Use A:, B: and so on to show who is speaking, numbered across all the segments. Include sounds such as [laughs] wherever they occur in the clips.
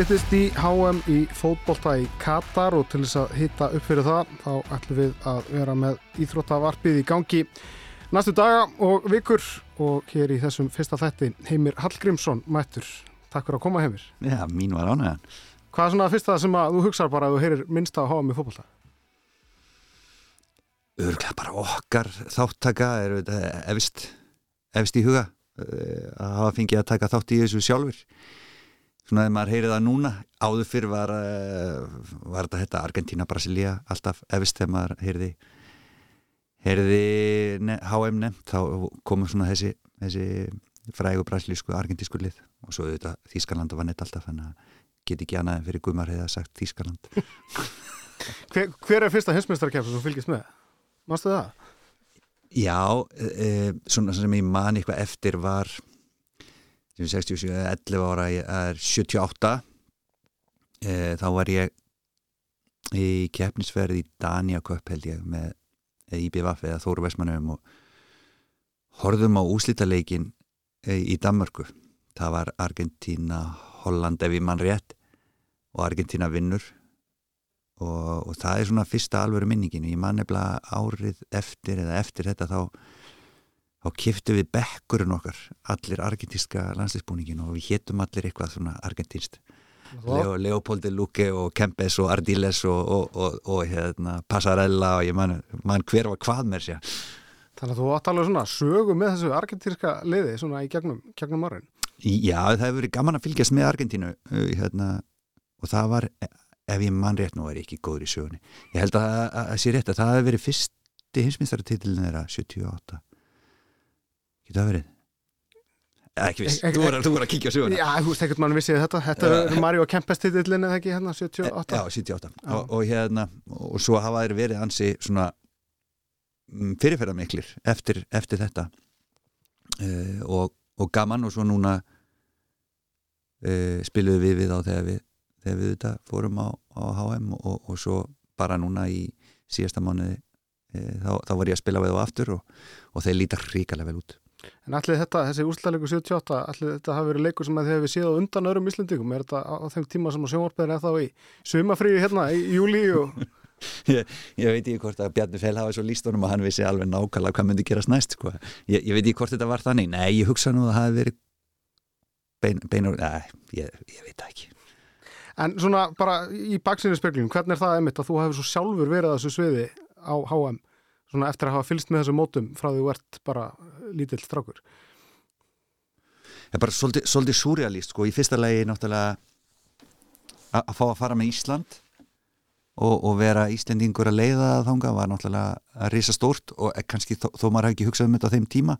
A: Stittist í HM í fótbolta í Katar og til þess að hitta upp fyrir það þá ætlum við að vera með íþróttavarpið í gangi næstu daga og vikur og hér í þessum fyrsta þetti Heimir Hallgrímsson mættur. Takk fyrir að koma Heimir.
B: Já, mín var ánægðan.
A: Hvað er svona það fyrsta sem að þú hugsaður bara að þú heyrir minnst á HM í fótbolta?
B: Örglega bara okkar þáttaka er efist, efist í huga eh, að hafa fengið að taka þátt í þessu sjálfur svona þegar maður heyrið það núna áður fyrr var, uh, var þetta, þetta Argentina, Brasilia alltaf efist þegar maður heyrði heyrði ne HM nefnt þá komur svona þessi, þessi frægu brasilísku argentísku lið og svo auðvitað Þískarland var neitt alltaf þannig að get ekki annað en fyrir Guðmar hefði sagt Þískarland [laughs]
A: hver, hver er fyrsta hinsmjöstarkjæmsa sem fylgist með? Mástu það?
B: Já, e, svona sem ég man eitthvað eftir var 67, 11 ára er 78 e, þá var ég í keppnisverði í Daniaköpp held ég með IBVF eða Þóru Vestmannum og horfðum á úslítaleikin e, í Danmarku það var Argentina Holland ef ég mann rétt og Argentina vinnur. Og, og það er svona fyrsta alvöru minningin. Ég man nefnilega árið eftir eða eftir þetta þá þá kiftu við bekkurinn okkar allir argentíska landslýsbúningin og við héttum allir eitthvað svona argentínst Leo, Leopoldi Luque og Kempes og Ardiles og, og, og, og hérna, Passarella og ég man, man hver var hvað mér sé
A: Þannig að þú átt alveg svona sögu með þessu argentínska liði svona í gegnum, gegnum árin.
B: Já, það hefur verið gaman að fylgjast með Argentínu hérna, og það var ef ég mann rétt nú er ég ekki góður í sögunni. Ég held að það sé rétt að það hefur verið fyrsti hinsmyndstaratitlin þeirra 78 Getur það verið? Ekki viss, þú voru að, að kíkja á söguna.
A: Já, þú veist, ekkert mann vissið þetta. Þetta er Mario Kempes titillin eða ekki hérna, 78
B: Já, 78 Já. Og, og hérna, og svo hafa þeir verið ansi svona mm, fyrirferðarmiklir eftir, eftir þetta. Uh, og, og gaman og svo núna uh, spiluðu við við á þegar við þegar við þetta fórum á, á HM og, og svo bara núna í síðasta mánuði uh, þá, þá var ég að spila við á aftur og þeir líta ríkalega vel út
A: En allir þetta, þessi úslæðleiku 78, allir þetta hafi verið leikur sem að þið hefði séð á undan öðrum Íslandingum, er þetta á þeim tíma sem sjónvarpæðin er þá í sumafríu hérna í júli og... [laughs]
B: ég, ég veit ekki hvort að Bjarni Fell hafi svo líst honum að hann vissi alveg nákvæmlega hvað myndi gerast næst, sko. Ég, ég veit ekki hvort þetta var þannig, nei, ég hugsa nú að það hafi verið bein, beinur, nei, ég, ég veit ekki.
A: En svona bara í baksinu speklingum, hvernig er það einmitt að þú hefur svo sjálfur verið að þessu sviði á HM? svona eftir að hafa fylst með þessu mótum frá því þú ert bara lítill strákur.
B: Það er bara svolítið, svolítið surrealist sko, í fyrsta legi náttúrulega að fá að fara með Ísland og, og vera Íslendingur að leiða þánga var náttúrulega að risa stórt og kannski þó, þó maður hafi ekki hugsað um þetta á þeim tíma.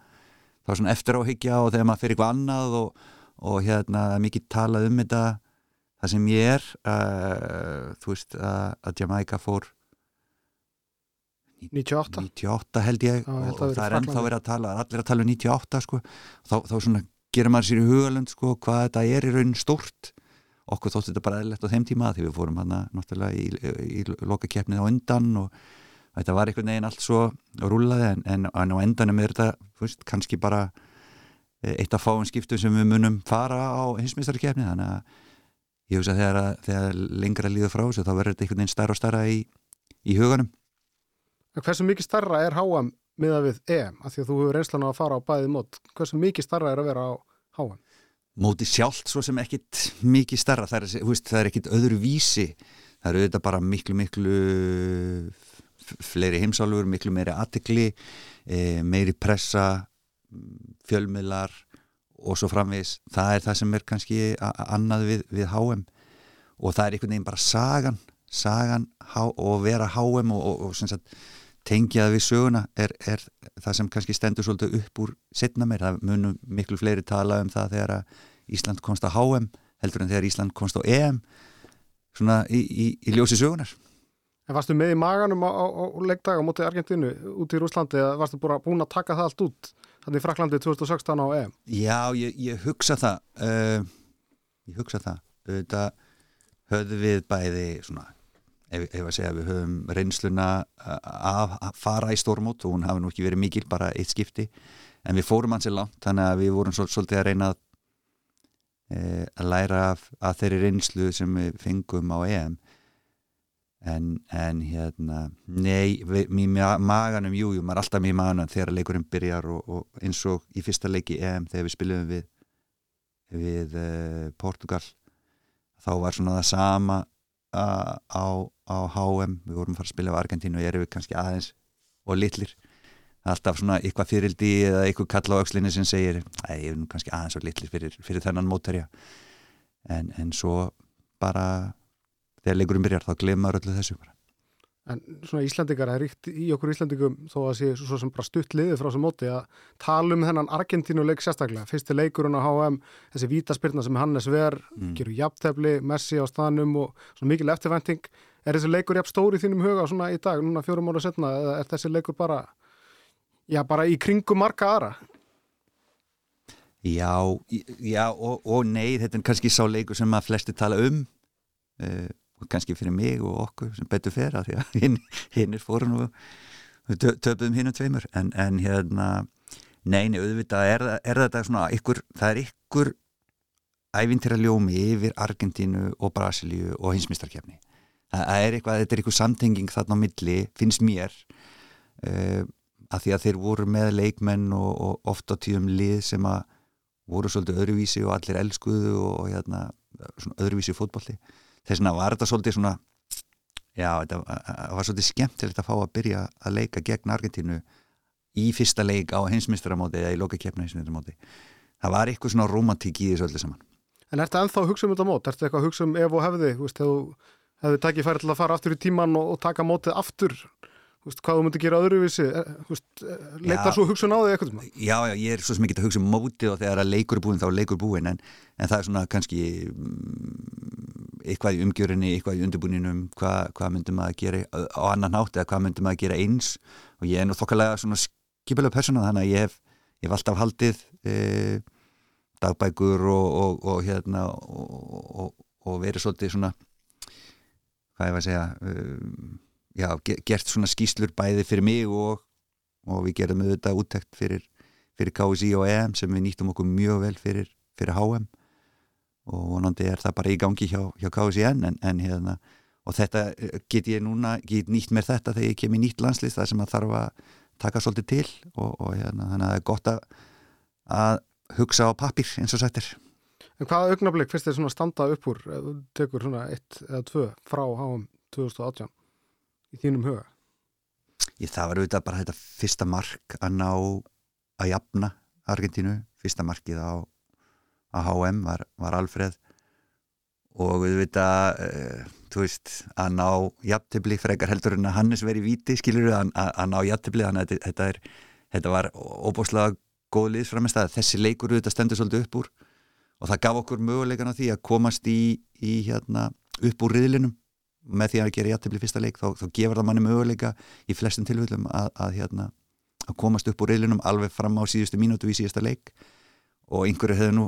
B: Þá svona eftir áhyggja og þegar maður fyrir eitthvað annað og, og hérna mikið talað um þetta það sem ég er uh, þú veist að, að Jamaica fór
A: 98
B: 98 held ég. Já, og, og það er ennþá verið að tala allir að tala um 98 sko. Þá, þá svona gerir maður sér í hugalund sko hvað þetta er í raunin stórt. Okkur þóttu þetta bara eðlert á þeim tíma því við fórum hann náttúrulega í, í, í lokakeppnið á undan og þetta var einhvern veginn allt svo rúlaði en, en, en á endanum er þetta fyrst, kannski bara eitt af fáum skiptum sem við munum fara á hinsmistarkeppnið þannig að ég hugsa þegar, þegar lengra líður frá þessu þá verður þetta einhvern veginn starra og starra í, í huganum
A: Hversu mikið starra er HM miða við EM? Af því að þú hefur reynslan á að fara á bæðið mót. Hversu mikið starra er að vera á HM?
B: Móti sjálft svo sem ekkit mikið starra. Það er, veist, það er ekkit öðru vísi. Það eru þetta bara miklu, miklu fleiri heimsálfur, miklu meiri aðtekli, e, meiri pressa, fjölmiðlar og svo framvegis. Það er það sem er kannski annað við, við HM og það er einhvern veginn bara sagan, sagan og vera HM og, og, og sem sagt tengjaði við söguna er, er það sem kannski stendur svolítið upp úr setna meir, það munum miklu fleiri tala um það þegar Ísland komst á HM heldur en þegar Ísland komst á EM svona í, í, í ljósi sögunar
A: En varstu með í maganum á, á, á leikdaga mútið Argentínu út í Rúslandi eða varstu búin að taka það allt út þannig í Fraklandi 2016 á EM?
B: Já, ég, ég hugsa það uh, ég hugsa það. Þetta höfðu við bæði svona ef, ef að segja við höfum reynsluna að fara í stormót og hún hafi nú ekki verið mikil bara eitt skipti. En við fórum hans í langt þannig að við vorum svol, svolítið að reyna að e, að læra af, af þeirri reynslu sem við fengum á EM. En, en hérna nei, mér maganum, jú, jú, maður er alltaf mér maganum þegar leikurinn byrjar og, og eins og í fyrsta leiki EM þegar við spilum við við uh, Portugal þá var svona það sama uh, á, á HM við vorum að fara að spila á Argentínu og erum við kannski aðeins og litlir. Alltaf svona eitthvað fyrildi eða eitthvað kalla á aukslinni sem segir að ég er kannski aðeins og litlir fyrir, fyrir þennan mótærja en, en svo bara þegar leikurum byrjar þá glemar öllu þessu bara.
A: En svona Íslandikar, er ríkt í okkur Íslandikum þó að sé svo sem bara stutt liðið frá þessu móti að tala um þennan Argentínuleik sérstaklega, fyrsti leikurinn á HM þessi vítaspyrna sem Hannes Ver mm. gerur jafntefli, Messi á staðnum og svona mikil eftirvænting. Er þessi leikur jafn stóri þínum huga svona í dag, núna fjórum ára setna, eða er þessi leikur bara já, bara í kringum marga aðra?
B: Já, já og, og nei, þetta er kannski sá leikur sem að flesti tala um. Uh, og kannski fyrir mig og okkur sem betur fer að því að [laughs] hinn, hinn er fórun og við töfum hinn um tveimur. En, en hérna neini, auðvitað er, er þetta svona ykkur, það er ykkur ævintýra ljómi yfir Argentínu og Brasilíu og hinsmistarkjafni það er eitthvað, þetta er ykkur samtenging þarna á milli, finnst mér uh, að því að þeir voru með leikmenn og, og oft á tíum lið sem að voru svolítið öðruvísi og allir elskuðu og hérna, öðruvísi fótballi þess vegna var þetta svolítið svona já, þetta var svolítið skemmtilegt að fá að byrja að leika gegn Argentínu í fyrsta leik á hinsmistramóti eða í lokakefna hinsmistramóti það var eitthvað svona romantík í þessu öllu saman.
A: En er þetta ennþá að hugsa um þetta mót? Er þetta eitthvað að hugsa um ef og hefði? Hefðu takkið færið til að fara aftur í tíman og, og taka mótið aftur? Veist, hvað þú myndi gera öðruvísi? Eh, eh, leita svo hugsun á því eitthvað
B: já, já, ég er svo sem ekki að hugsa um móti og þegar að leikur er búin þá er leikur búin en, en það er svona kannski mm, eitthvað í umgjörinni, eitthvað í undirbúninum hvað, hvað myndum maður að gera á annan nátt eða hvað myndum maður að gera eins? Og ég er nú þokkalega svona skipilega persóna þannig að ég hef, ég hef alltaf haldið e, dagbækur og, og, og hérna og, og verið svolítið svona hvað ég var að segja um, já, gert svona skýslur bæði fyrir mig og, við gerum auðvitað úttækt fyrir, fyrir KSI og EM sem við nýttum okkur mjög vel fyrir, fyrir HM og vonandi er það bara í gangi hjá, hjá KSIN en, en hérna og þetta eh, get ég núna, get nýtt mér þetta þegar ég kem í nýtt landslist það sem að þarf að taka svolítið til og, og hérna, þannig að það er gott að, að hugsa á pappir eins og sættir
A: En hvaða augnablík fyrst er svona standa upp úr, tekur svona eitt eða tvö frá HM 2018? í þínum huga?
B: Ég, það var auðvitað bara þetta fyrsta mark að ná að jafna Argentínu, fyrsta markið á, á HM var, var Alfred og auðvitað uh, þú veist, að ná jafntibli frekar heldur en að Hannes veri viti skilur að, að, að ná jafntibli þannig að þetta, er, þetta var óbúslega góð liðsframist að þessi leikur auðvitað stendur svolítið upp úr og það gaf okkur möguleikan á því að komast í, í hérna, upp úr riðlinum. Með því að gera jættibli fyrsta leik þá, þá gefur það manni möguleika í flestum tilvöldum að, að, hérna, að komast upp úr reilunum alveg fram á síðustu mínútu í síðasta leik. Og einhverju hefðu nú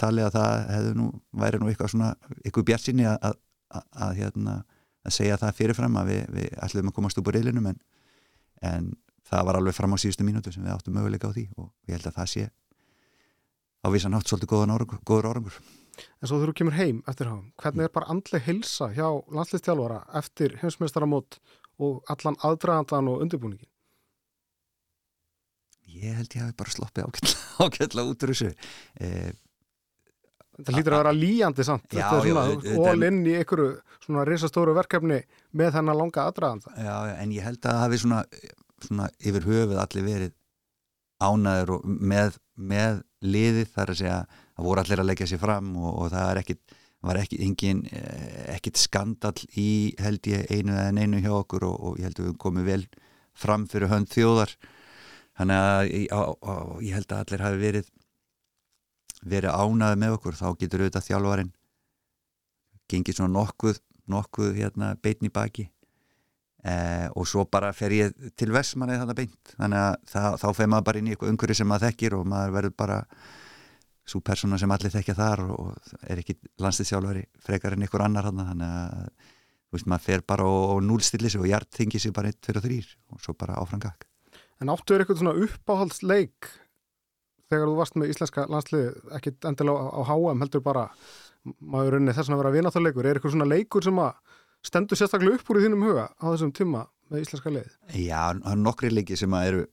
B: talið að það hefðu nú væri nú eitthvað svona, eitthvað bjart sinni að, að hérna, segja það fyrirfram að við, við ætlum að komast upp úr reilunum en, en það var alveg fram á síðustu mínútu sem við áttum möguleika á því og ég held að það sé á vissan hátt svolítið góður árangur
A: En svo þú kemur heim eftir hann, hvernig er bara andleg hilsa hjá landslistjálfara eftir heimsmeistaramót og allan aðdragandan og undirbúningin?
B: Ég held ég að við bara sloppið ákveðla út úr þessu. Eh,
A: það lítur að vera líjandi samt, já, þetta er svona all inn í einhverju svona risastóru verkefni með þennan langa aðdraganda.
B: Já, en ég held að það hafi svona, svona yfir höfuð allir verið ánæður og með, með liðið þar að segja það voru allir að leggja sér fram og, og það er ekkit, var ekkit, engin, eh, ekkit skandal í held ég einu eða einu hjá okkur og, og ég held að við komum vel fram fyrir hönd þjóðar. Þannig að ég held að allir hafi verið verið ánaði með okkur þá getur auðvitað þjálfarin gengið svona nokkuð, nokkuð hérna, beitni baki. Eh, og svo bara fer ég til Vestmanni þannig beint. Þannig að það, þá fer maður bara inn í eitthvað umhverju sem maður þekkir og maður verður bara svo persóna sem allir þekkja þar og er ekki landstiðsjálfari frekar en ykkur annar hann þannig að veist, maður fer bara og, og núlstillis og hjart þingi sér bara 1, 2 og 3 og svo bara áfrangak
A: En áttu er eitthvað svona uppáhaldsleik þegar þú varst með íslenska landsliði, ekki endilega á, á HM heldur bara, maður unni þess að vera vináttarleikur, er eitthvað svona leikur sem að stendur sérstaklega upp úr í þínum huga á þessum tíma með íslenska leið?
B: Já, það er nokkri leiki sem að eru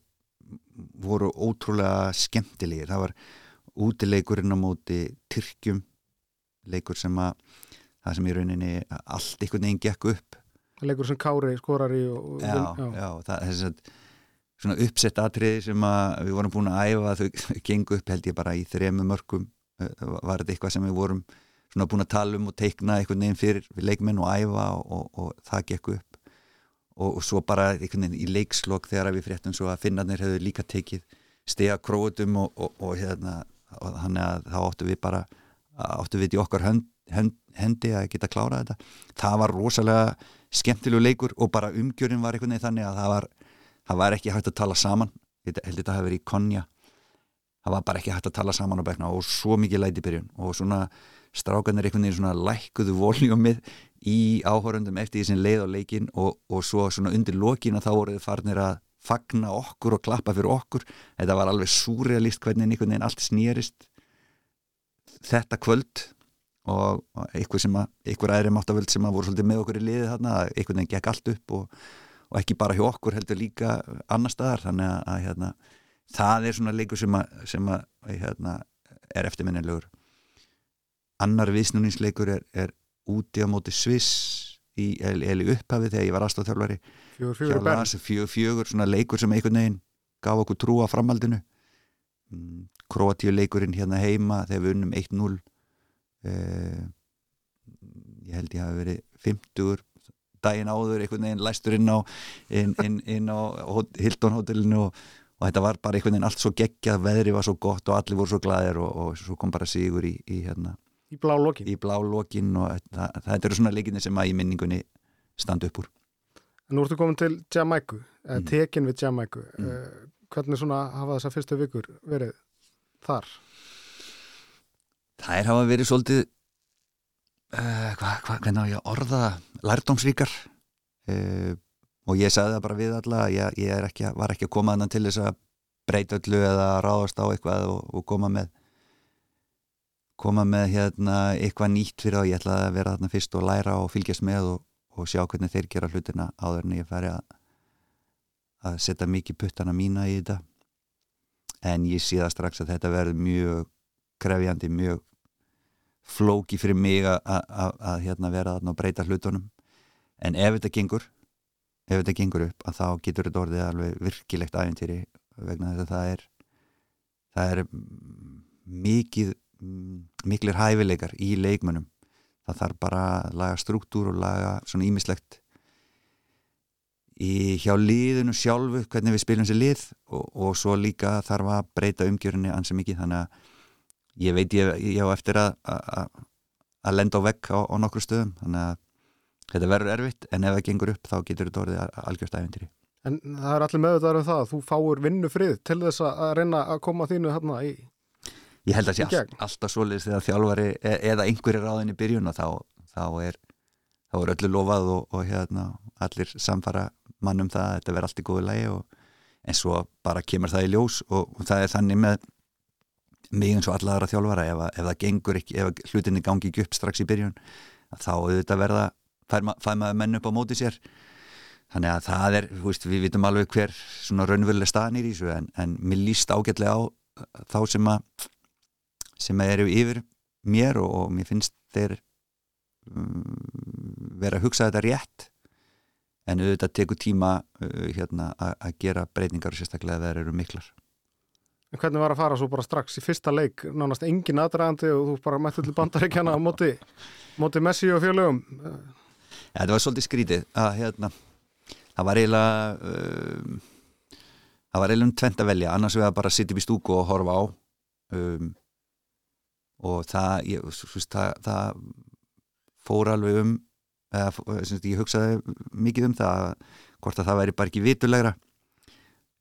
B: voru ótrúlega skemmtilegir, það var útileikurinn á móti Tyrkjum leikur sem að það sem í rauninni allt einhvern veginn gekk upp
A: leikur sem Kári skorar í og,
B: já, já. já, það er svona uppsett atriði sem við vorum búin að æfa þau gengu upp held ég bara í þremu mörgum eh, var þetta eitthvað sem við vorum svona búin að tala um og teikna einhvern veginn fyrir leikmenn og æfa og, og, og það gekk upp. Og svo bara einhvern veginn í leikslokk þegar við fréttum svo að finnarnir hefur líka tekið stega krótum og hérna og þannig að þá áttu við bara áttu við í okkar hönd, hönd, hendi að geta klárað þetta. Það var rosalega skemmtilegu leikur og bara umgjörinn var einhvern veginn þannig að það var, það var ekki hægt að tala saman. Ég held þetta að hafa verið í konja það var bara ekki hægt að tala saman á bekna og svo mikið læti byrjun. Og svona strákanir einhvern veginn svona lækkuðu voljumið í áhórundum eftir því sem leið á leikin og, og svo svona undir lokin að þá voruð farnir að fagna okkur og klappa fyrir okkur. Þetta var alveg súrealist hvernig einhvern veginn allt snýrist þetta kvöld og einhver sem að, einhver aðri máttavöld sem að voru svolítið með okkur í liði þarna einhvern veginn gekk allt upp og, og ekki bara hjá okkur heldur líka annar staðar. Þannig að, að hérna, það er svona leikur sem að, sem að hérna, er eftirminnilegur. Annar viðsnúningsleikur er, er úti á móti Sviss í, upphafi þegar ég var aðstofþjálfari
A: fjögur fjögur,
B: fjögur fjögur svona leikur sem einhvern veginn gaf okkur trú á framhaldinu. Mm, Kroatíu leikurinn hérna heima þegar við unnum 1-0 eh, ég held ég hafi verið 50 daginn áður einhvern veginn læstur inn á inn, inn, inn á Hildón hótelinu og, og þetta var bara einhvern veginn allt svo geggjað, veðri var svo gott og allir voru svo glæðir og, og svo kom bara sigur í, í hérna
A: í blá lokin,
B: í blá lokin og það, það eru svona leikinni sem að í minningunni standa upp úr
A: Nú ertu komin til Jamaica, mm. tekin við Jamaica mm. Eh, hvernig svona hafa þessa fyrstu vikur verið þar?
B: Það er hafa verið svolítið hva, hvernig á ég að orða lærdómsríkar? Uh, og ég sagði það bara við alla ég, ég ekki, var ekki að koma annan til þess að breyta öllu eða ráðast á eitthvað og, og koma með koma með hérna eitthvað nýtt fyrir þá. Ég ætlaði að vera þarna fyrst og læra og fylgjast með og, og sjá hvernig þeir gera hlutina áður en ég færi að að setja mikið puttana mína í þetta. En ég það strax að þetta verður mjög krefjandi, mjög flóki fyrir mig að hérna, vera þarna og breyta hlutunum. En ef þetta gengur ef þetta gengur upp að þá getur þetta orðið alveg virkilegt æfintýri vegna þess að það er það er mikið miklir hæfileikar í leikmönum það þarf bara að laga struktúr og laga svona ímislegt í hjá liðinu sjálfu hvernig við spilum sér lið og, og svo líka þarf að breyta umgjörunni ansið mikið þannig að ég veit ég, ég á eftir að að lenda á vegg á, á nokkru stöðum þannig að þetta verður erfitt en ef það gengur upp þá getur þetta orðið algjörst æfintýri
A: En það er allir meðvitaður um það að þú fáur vinnu frið til þess að reyna að koma þínu hérna í
B: Ég held að það sé all, alltaf svolítið þegar þjálfari e, eða einhverjir ráðin í byrjun og þá, þá, er, þá er öllu lofað og, og hérna, allir samfara mannum það að þetta verður allt í góðu lægi en svo bara kemur það í ljós og, og það er þannig með mig eins og alla aðra þjálfara ef, ef það gengur ekki, ef hlutinni gangi ekki upp strax í byrjun þá auðvitað verða fær, ma fær maður menn upp á móti sér. Þannig að það er, veist, við vitum alveg hver svona raunveruleg staðnir í þessu en, en mér líst ágætlega á þá sem að sem að eru yfir mér og, og mér finnst þeir um, vera að hugsa þetta rétt en auðvitað tekur tíma uh, hérna, að gera breytingar og sérstaklega þeir eru miklar
A: En hvernig var að fara svo bara strax í fyrsta leik? Nánast engin aðdragandi og þú bara mætti til bandaríkjana á móti, móti Messi og fjölögum
B: ja, Það var svolítið skrítið að hérna, það var eiginlega um, það var eiginlega um tvent að velja. Annars við að bara sitja upp í stúku og horfa á. Um, og það, ég, það, það fór alveg um eða, ég hugsaði mikið um það hvort að það væri bara ekki vitulegra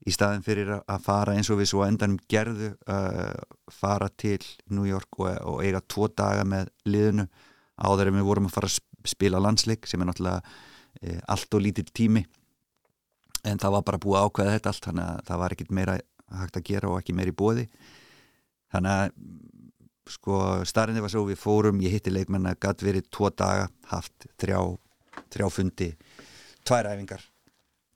B: í staðin fyrir að fara eins og við svo endanum gerðu uh, fara til New York og, og eiga tvo daga með liðinu. Áður en við vorum að fara að spila landsleik sem er náttúrulega uh, allt og lítill tími. En það var bara búið ákveða þetta allt þannig að það var ekkit meira hægt að gera og ekki meira í bóði þannig að sko starfinni var svo við fórum, ég hitti leikmenn að gæti verið tvo daga, haft þrjá, þrjá fundi tvær æfingar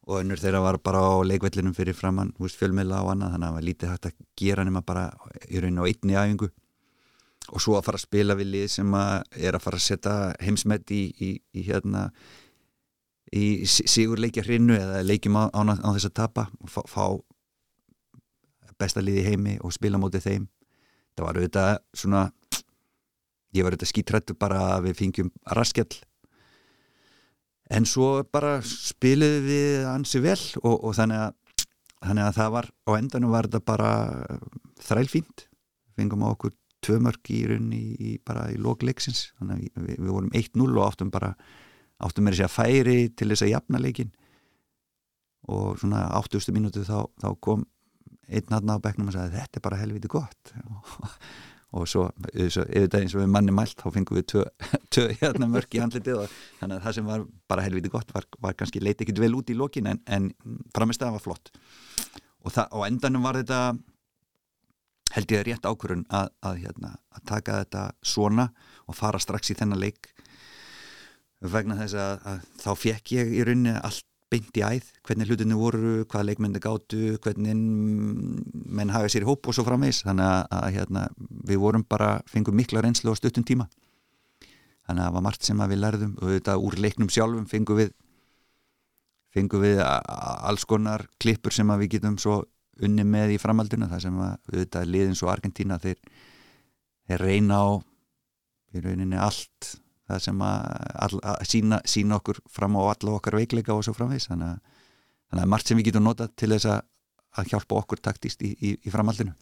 B: og önnur þeirra var bara á leikvellinum fyrir framann fjölmiðla og annað, þannig að það var lítið hægt að gera nema bara í rauninu á einni æfingu. Og svo að fara að spila við lið sem að er að fara að setja heimsmet í, í, í hérna í sigurleikja hrinu eða leikjum á, á, á þess að tapa og fá, fá besta liði heimi og spila mótið þeim. Það var auðvitað svona ég var auðvitað skítrættu bara að við fengjum raskjall en svo bara spiliði við ansi vel og, og þannig, að, þannig að það var á endanum var þetta bara þrælfínt. Fengum á okkur tvö mörg í raunni í, bara í lókleiksins þannig að við, við vorum 1-0 og áttum bara áttum með þess að færi til þess að jafna leikin og svona 80. mínútu þá, þá kom einn aðna á begnum og sagði þetta er bara helviti gott. [laughs] Og svo auðvitað eins og við manni mælt þá fengum við tvö [laughs] hérna mörg í handlitið og þannig að það sem var bara helviti gott var, var kannski leiti ekkit vel út í lokin en, en framist það var flott. Og, það, og endanum var þetta held ég að rétt ákvörun að, að, hérna, að taka þetta svona og fara strax í þennan leik. Vegna þess að, að þá fekk ég í rauninni allt beint í æð, hvernig hlutinu voru, hvað leikmyndi gáttu, hvernig menn hafa sér hóp og svo framvegs þannig að, að hérna, við vorum bara fengum mikla reynslu á stuttum tíma. Þannig að það var margt sem við lærðum og þetta úr leiknum sjálfum fengum við fengum við alls konar klippur sem við getum svo unni með í framalduna það sem að þetta liðin svo Argentina þeir, þeir reyna á í rauninni allt það sem að, að, að sína, sína okkur fram á alla okkar veikleika og svo framvegs þannig að, þannig að margt sem við getum notað til þess að, að hjálpa okkur taktist í, í, í framhaldinu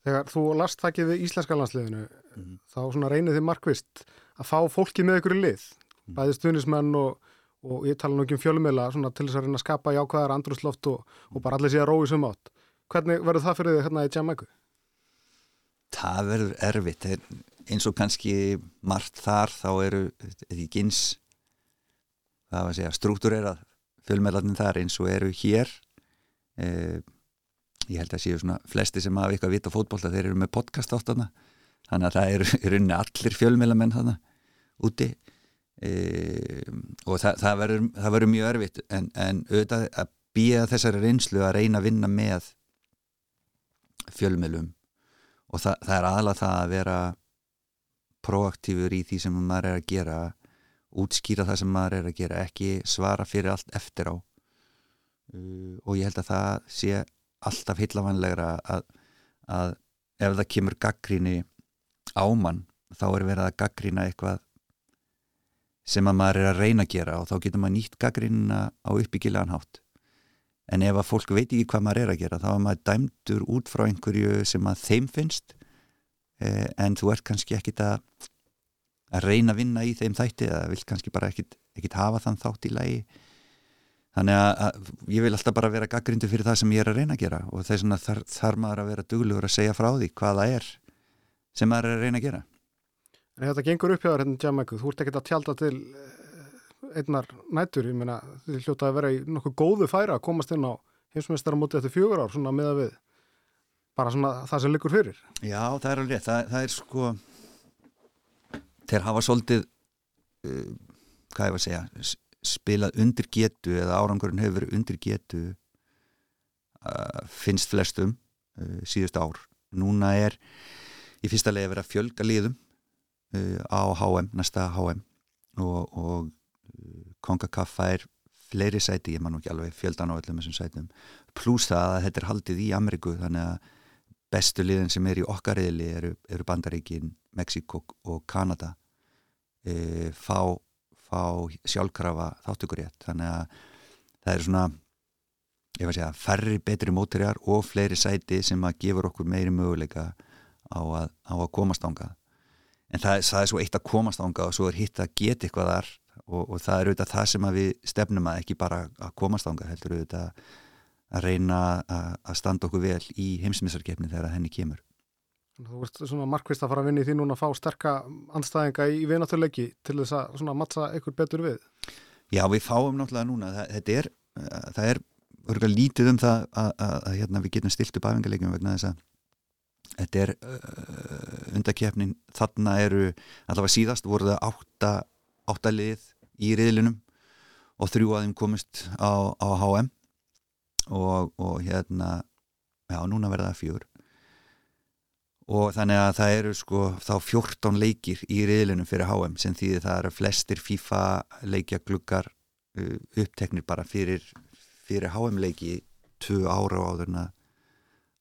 A: Þegar þú last þakkið við íslenska landsliðinu mm. þá reynið þið markvist að fá fólki með ykkur í lið mm. bæði stunismenn og, og ég tala nú ekki um fjölumila til þess að reyna að skapa jákvæðar andrusloft og, og bara allir sé að rói sem átt Hvernig verður það fyrir þið hérna í Jamaica?
B: Það verður erfitt eins og kannski margt þar þá eru því gins það var að segja struktúrerað fjölmeðlarnir þar eins og eru hér. Eh, ég held að séu svona flesti sem hafa eitthvað vita fótból þeir eru með podcast átt þarna. Þannig að það eru í rauninni allir fjölmeðlamenn þarna úti. Eh, og það, það, verður, það verður mjög örfitt en, en auðvitað að býja þessari reynslu að reyna að vinna með fjölmeðlum og það, það er aðlað það að vera proaktífur í því sem maður er að gera útskýra það sem maður er að gera ekki svara fyrir allt eftir á. Uh, og ég held að það sé alltaf hillavanlegra að, að ef það kemur gaggríni ámann þá er verið að gaggrína eitthvað sem að maður er að reyna að gera og þá getur maður nýtt gaggrínina á uppbyggilegan hátt. En ef að fólk veit ekki hvað maður er að gera þá er maður dæmdur út frá einhverju sem að þeim finnst en þú ert kannski ekkit að að reyna að vinna í þeim þætti eða vil kannski bara ekkit, ekkit hafa þann þátt í lagi? Þannig að, að ég vil alltaf bara vera gaggrindu fyrir það sem ég er að reyna að gera og þess að þar, þar maður að vera duglugur að segja frá því hvað það er sem maður er að reyna að gera.
A: En þetta gengur upp hjá þér hérna Jamaica, þú ert ekkit að tjálta til eh, einnar nætur, ég meina þið hljóta að vera í nokkuð góðu færa að komast inn á heimsmeistar á móti eftir fjögur ár svona með að við bara svona það sem liggur fyrir.
B: Já, það er alveg rétt, það, það er sko þeir hafa svolítið uh, hvað ég var að segja spilað undir getu eða árangurinn hefur verið undir getu uh, finnst flestum uh, síðust ár. Núna er í fyrsta lega verið að fjölga liðum á HM, næsta HM og, og Kongakaffa er fleiri sæti, ég man ekki alveg fjöldan á öllum þessum sætum. Pluss það að þetta er haldið í Ameriku þannig að bestu liðin sem er í okkar reyðli eru, eru Bandaríkin, Mexiko og Kanada. E, fá, fá sjálfkrafa þáttukurétt þannig að það er svona ég var að segja færri betri mótriðar og fleiri sæti sem að gefur okkur meiri möguleika á að, á að komast ánga en það, það er svo eitt að komast ánga og svo er hitt að geta eitthvað þar og, og það er auðvitað það sem við stefnum að ekki bara að komast ánga heldur auðvitað að reyna að standa okkur vel í heimsmissarkefni þegar henni kemur.
A: Þú veist svona markvist að fara að vinni því núna að fá sterka anstæðinga í vinatörleiki til þess að svona mattsa ykkur betur við?
B: Já, við fáum náttúrulega núna. Það, þetta er, það er örgulega lítið um það að, að, að hérna, við getum stilt upp aðvengarleikum vegna þess að þetta er uh, undakefnin þarna eru, allavega síðast voru það átta, átta lið í riðlinum og þrjú að þeim komist á, á HM og, og hérna já, núna verða það fjögur. Og þannig að það eru sko þá 14 leikir í riðlinum fyrir HM sem því það eru flestir FIFA leikja gluggar uh, uppteknir bara fyrir, fyrir HM leiki tvö ára áðurna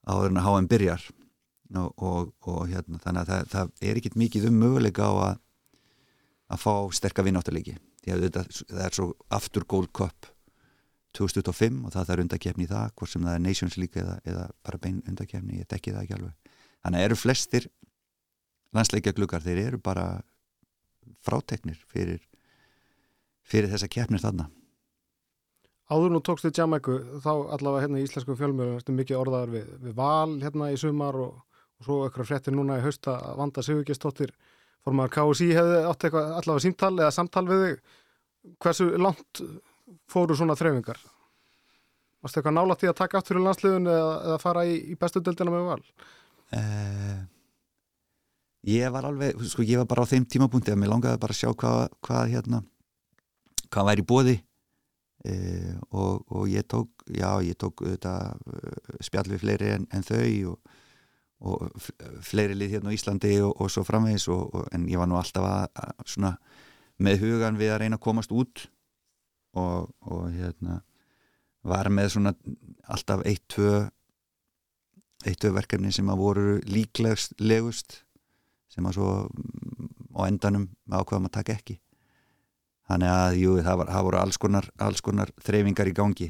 B: áðurna HM byrjar. Og, og, og hérna þannig að það, það er ekkit mikið um möguleika á að að fá sterkar vinnáttalegi því að þetta, það er svo aftur Gold Cup 2005 og það er undakefni í það hvort sem það er Nations League eða, eða bara bein undakefni, ég dekki það ekki alveg. Þannig eru flestir landsleikja glukar, þeir eru bara fráteknir fyrir fyrir þessa keppnir þarna.
A: Áður nú tókstu Jamaiku þá allavega hérna í íslensku fjölmjölu erstu mikið orðaðar við, við val hérna í sumar og, og svo eitthvað fréttir núna í hausta að vanda Sigurgestóttir formar KSI hefði átt eitthvað allavega símtal eða samtal við þig. Hversu langt fóru svona þreyfingar Varstu eitthvað nálægt í að taka aftur í landsliðun eða, eða fara í, í bestu dildina með val?
B: Uh, ég var alveg sko ég var bara á þeim tímapunkti að mér langaði bara að sjá hvað, hvað hérna hvað væri bóði uh, eh, og, og ég tók já ég tók þetta uh, spjall við fleiri en, en þau og, og fleiri lið hérna á Íslandi og, og svo framvegis en ég var nú alltaf að, að svona með hugan við að reyna að komast út og hérna var með svona alltaf eitt, tvö eittu verkefni sem að voru líklegst legust sem að svo mm, á endanum ákveðum að taka ekki. Þannig að jú, það, var, það voru alls konar, alls konar þreyfingar í gangi.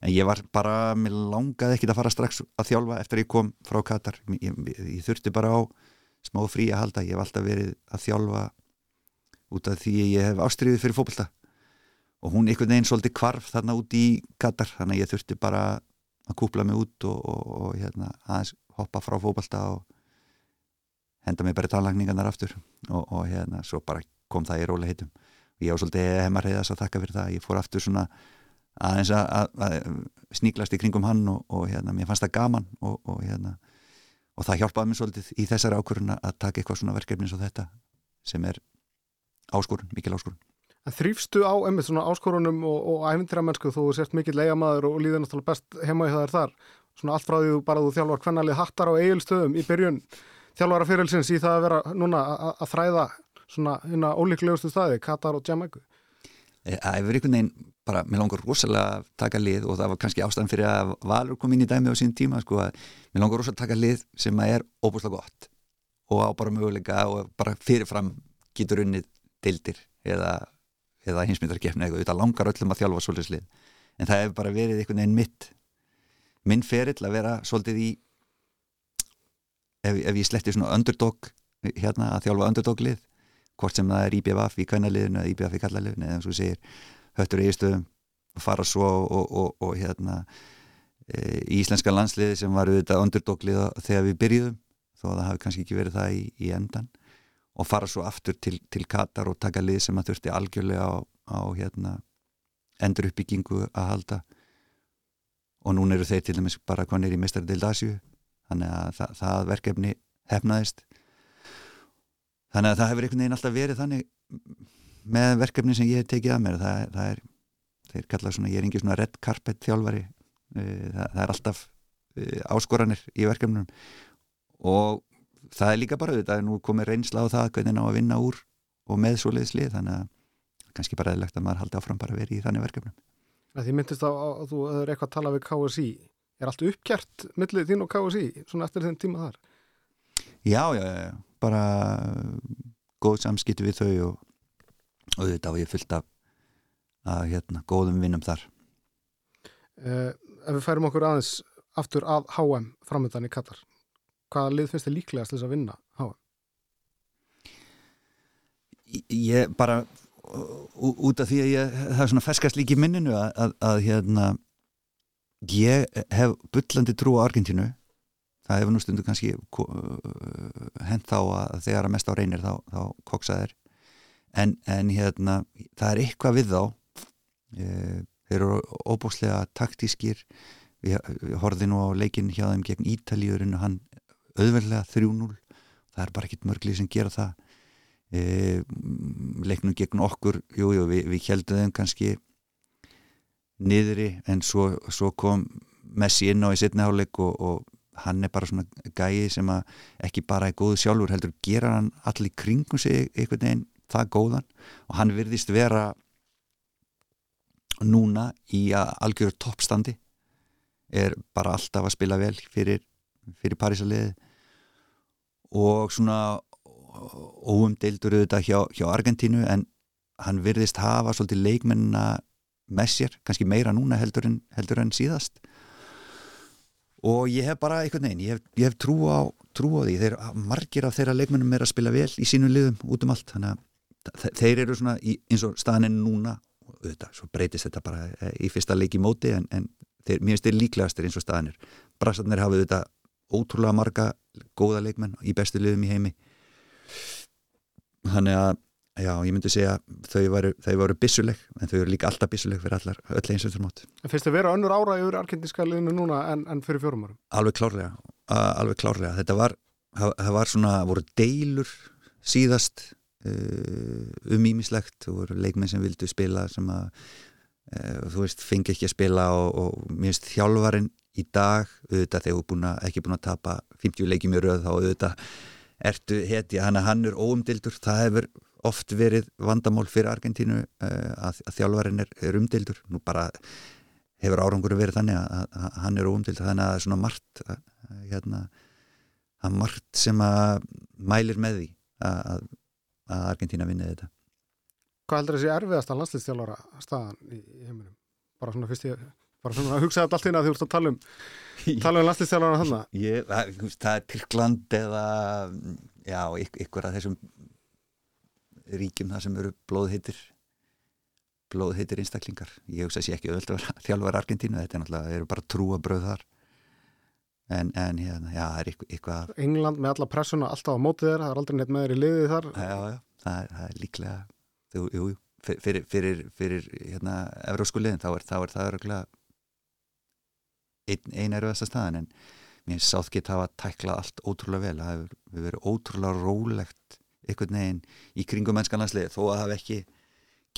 B: En ég var bara, mér langaði ekki að fara strax að þjálfa eftir að ég kom frá Katar. Ég, ég, ég þurfti bara á smá frí að halda, ég hef alltaf verið að þjálfa út af því ég hef ástriðið fyrir fókbalta og hún einhvern veginn svolítið kvarf þarna út í Katar þannig að ég þurfti bara að kúpla mig út og, og, og hérna, aðeins hoppa frá fókbalta og henda mig bara tannlagningarnar aftur. Og, og hérna, svo bara kom það í róli heitum og ég á svolítið heimarheiðas að þakka fyrir það ég fór aftur svona aðeins að, að, að sníklast í kringum hann og hérna, mér fannst það gaman og hérna og það hjálpaði mér svolítið í þessari ákvöruna að taka eitthvað svona verkefni eins og þetta sem er áskorun, mikil áskorun
A: En þrýfstu á emið svona áskorunum og, og æfintramennsku þú sért mikill leigamæður og líður náttúrulega best heima í það er þar. Svona allt frá því þú bara þú þjálfar hvernalið hattar á eigilstöðum í byrjun þjálfara fyririlsins í það að vera núna að þræða svona hérna ólíklegustu staði, Katar og Jamaica.
B: Það eh, er einhvern veginn bara, mér langar rosalega að taka lið og það var kannski ástæðan fyrir að Valur kom inn í dæmi á sín tíma sko að mér langar rosalega að taka lið sem er óbúslega gott og á bara möguleika og bara fyrirfram getur unnið deildir eða eða hinsmyndarkefni eitthvað, þetta langar öllum að þjálfa svolítið slið, en það hefur bara verið einhvern veginn mitt minn ferill að vera svolítið í ef, ef ég sletti svona underdog hérna að þjálfa underdog lið hvort sem það er IBF í kvænaliðinu eða IBF í kallaliðinu eða eins og segir höttur eigistöðum og fara svo og, og, og hérna e, íslenska landsliði sem var auðvitað underdog lið þegar við byrjuðum þó að það hafi kannski ekki verið það í, í endan og fara svo aftur til, til Katar og taka lið sem að þurfti algjörlega á, á hérna, endur uppbyggingu að halda. Og núna eru þeir til dæmis bara konir í mestardeild Asju þannig að það, það verkefni hefnaðist. Þannig að það hefur einhvern veginn alltaf verið þannig með verkefni sem ég hef tekið að mér. Það, það er, þeir kalla svona ég er ekki svona red carpet þjálfari. Eh, það, það er alltaf eh, áskoranir í verkefnum og það er líka bara þetta að nú komir reynsla á það hvernig ná að vinna úr og með svo leiðslið þannig að kannski bara eðlegt að maður haldi áfram bara að vera í þannig verkefnum.
A: Því myndist á að þú hefur eitthvað að tala við KSI er allt uppgjert millið þín og KSI svona eftir þenn tíma þar?
B: Já, já, já, bara góð samskipti við þau og, og þetta var ég fyllt af að hérna, góðum vinnum þar.
A: Eh, Ef við færum okkur aðeins aftur að HM framöndan í Katar hvaða lið finnst þið líklegast þess að vinna háa?
B: Ég bara út af því að ég það er svona ferskast líki minninu að, að, að hérna ég hef byllandi trú á Argentínu. Það hefur nú stundu kannski hent þá að þegar að mest á reynir þá, þá koksaðir en, en hérna það er eitthvað við þá. Þeir eru óbúslega taktískir. Við horfið nú á leikin hjá þeim gegn Ítalíurinn og hann auðveldlega 3-0 það er bara ekkit mörglið sem gera það. E, leiknum gegn okkur jú, jú, við, við heldum þeim kannski niðri en svo, svo kom Messi inn á í setniháleik og, og hann er bara svona gæi sem ekki bara er góðu sjálfur heldur gera hann allir kringum sig einhvern veginn það góðan. Og hann virðist vera núna í að algjörur toppstandi. Er bara alltaf að spila vel fyrir, fyrir Parísaliði og svona óumdeildur auðvitað hjá, hjá Argentínu en hann virðist hafa svolítið leikmennina með sér, kannski meira núna heldur en, heldur en síðast. Og ég hef bara einhvern veginn, ég hef, ég hef trú, á, trú á því, þeir, margir af þeirra leikmennum er að spila vel í sínum liðum út um allt. Þannig að þeir eru svona í, eins og staðin núna auðvitað, svo breytist þetta bara eh, í fyrsta leiki móti en, en þeir, mér finnst þeir líklegastir eins og staðinir Brassarnir hafið þetta ótrúlega marga góða leikmenn í bestu liðum í heimi. Þannig að já, ég myndi segja þau varu, þau varu bissuleg en þau eru líka alltaf bissuleg fyrir allar öll eins og þurr mót
A: En finnst þið vera önnur ára yfir argentinska liðinu núna en, en fyrir fjórum árum?
B: Alveg klárlega, alveg klárlega. Þetta var, það var svona voru deilur síðast uh, um ímislegt, þú voru leikmenn sem vildu spila sem að uh, þú veist, fengi ekki að spila og, og mér finnst þjálfarin í dag auðvitað þegar þú búin að, ekki búin að tapa 50 leikjum í rauð þá auðvitað ertu heti, hann, hann er óumdildur það hefur oft verið vandamál fyrir Argentínu uh, að, að þjálfarin er, er umdildur nú bara hefur árangur verið þannig að, að hann er óumdildur þannig að það er svona margt hérna, að margt sem að mælir með því að Argentína vinni þetta.
A: Hvað heldur þessi erfiðasta landslýstjálfara staðan í heiminum? Bara svona fyrst ég bara svona að hugsa þetta allt inn að þú ert að tala um tala um landslýstjálfara þannig
B: það, það er Tyrkland eða já, ykkur af þessum ríkjum það sem eru blóðheitir blóðheitir einstaklingar. Ég hugsa að sé ekki öðvöld að þjálfur Argentínu þetta er náttúrulega, það eru bara trúabröð þar. En, en hérna, já, það er eitthvað
A: England með alla pressuna alltaf á mótið þeirra, það er aldrei neitt með þeirri liðið þar.
B: Já, já, það er, það er líklega jú, jú, fyrir, fyrir, fyrir hérna, er, þá er það einn ein erfiðasta staðan en mér sátt geta hafa tæklað allt ótrúlega vel það hefur verið ótrúlega rólegt einhvern veginn í kringum mennskanlandsliði þó að það hef ekki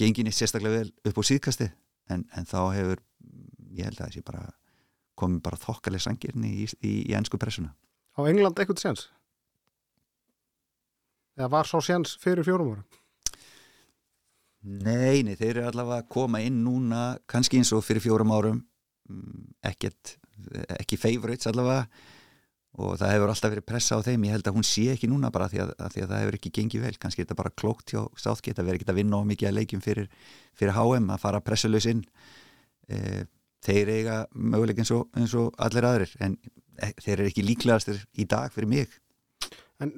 B: genginni sérstaklega vel upp á síðkasti en, en þá hefur, ég held að þessi bara komið bara þokkaleg sangirni í, í, í ennsku pressuna
A: Á England eitthvað séns? Eða var svo séns fyrir fjórum ára?
B: Nei, nei, þeir eru allavega að koma inn núna kannski eins og fyrir fjórum árum mm, ekkert, ekki favorites allavega. Og það hefur alltaf verið pressa á þeim. Ég held að hún sé ekki núna bara því að, að, því að það hefur ekki gengið vel, kannski er þetta bara klókt hjá Southgate að vera ekki að vinna á mikið að leikjum fyrir, fyrir HM, að fara pressulegs inn. E, þeir eiga möguleik eins og, eins og allir aðrir en e, þeir eru ekki líklegastir í dag fyrir mig.
A: En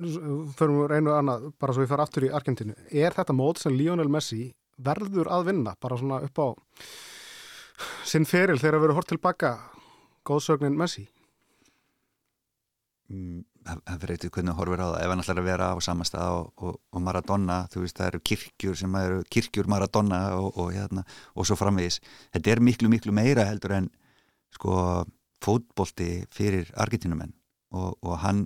A: förum við reynu annað, bara svo við fara aftur í Argentínu, er þetta mót sem Lionel Messi verður að vinna, bara svona upp á sinn feril þegar að vera hort tilbaka góðsögnin Messi?
B: Mm, það fyrir eitthvað hvernig horfir á það. Ef hann ætlar að vera á samastað og, og, og Maradona, þú veist það eru kirkjur sem eru kirkjur Maradona og, hérna, og svo framvegis. Þetta er miklu miklu meira heldur en sko fótbolti fyrir argentinumenn og hann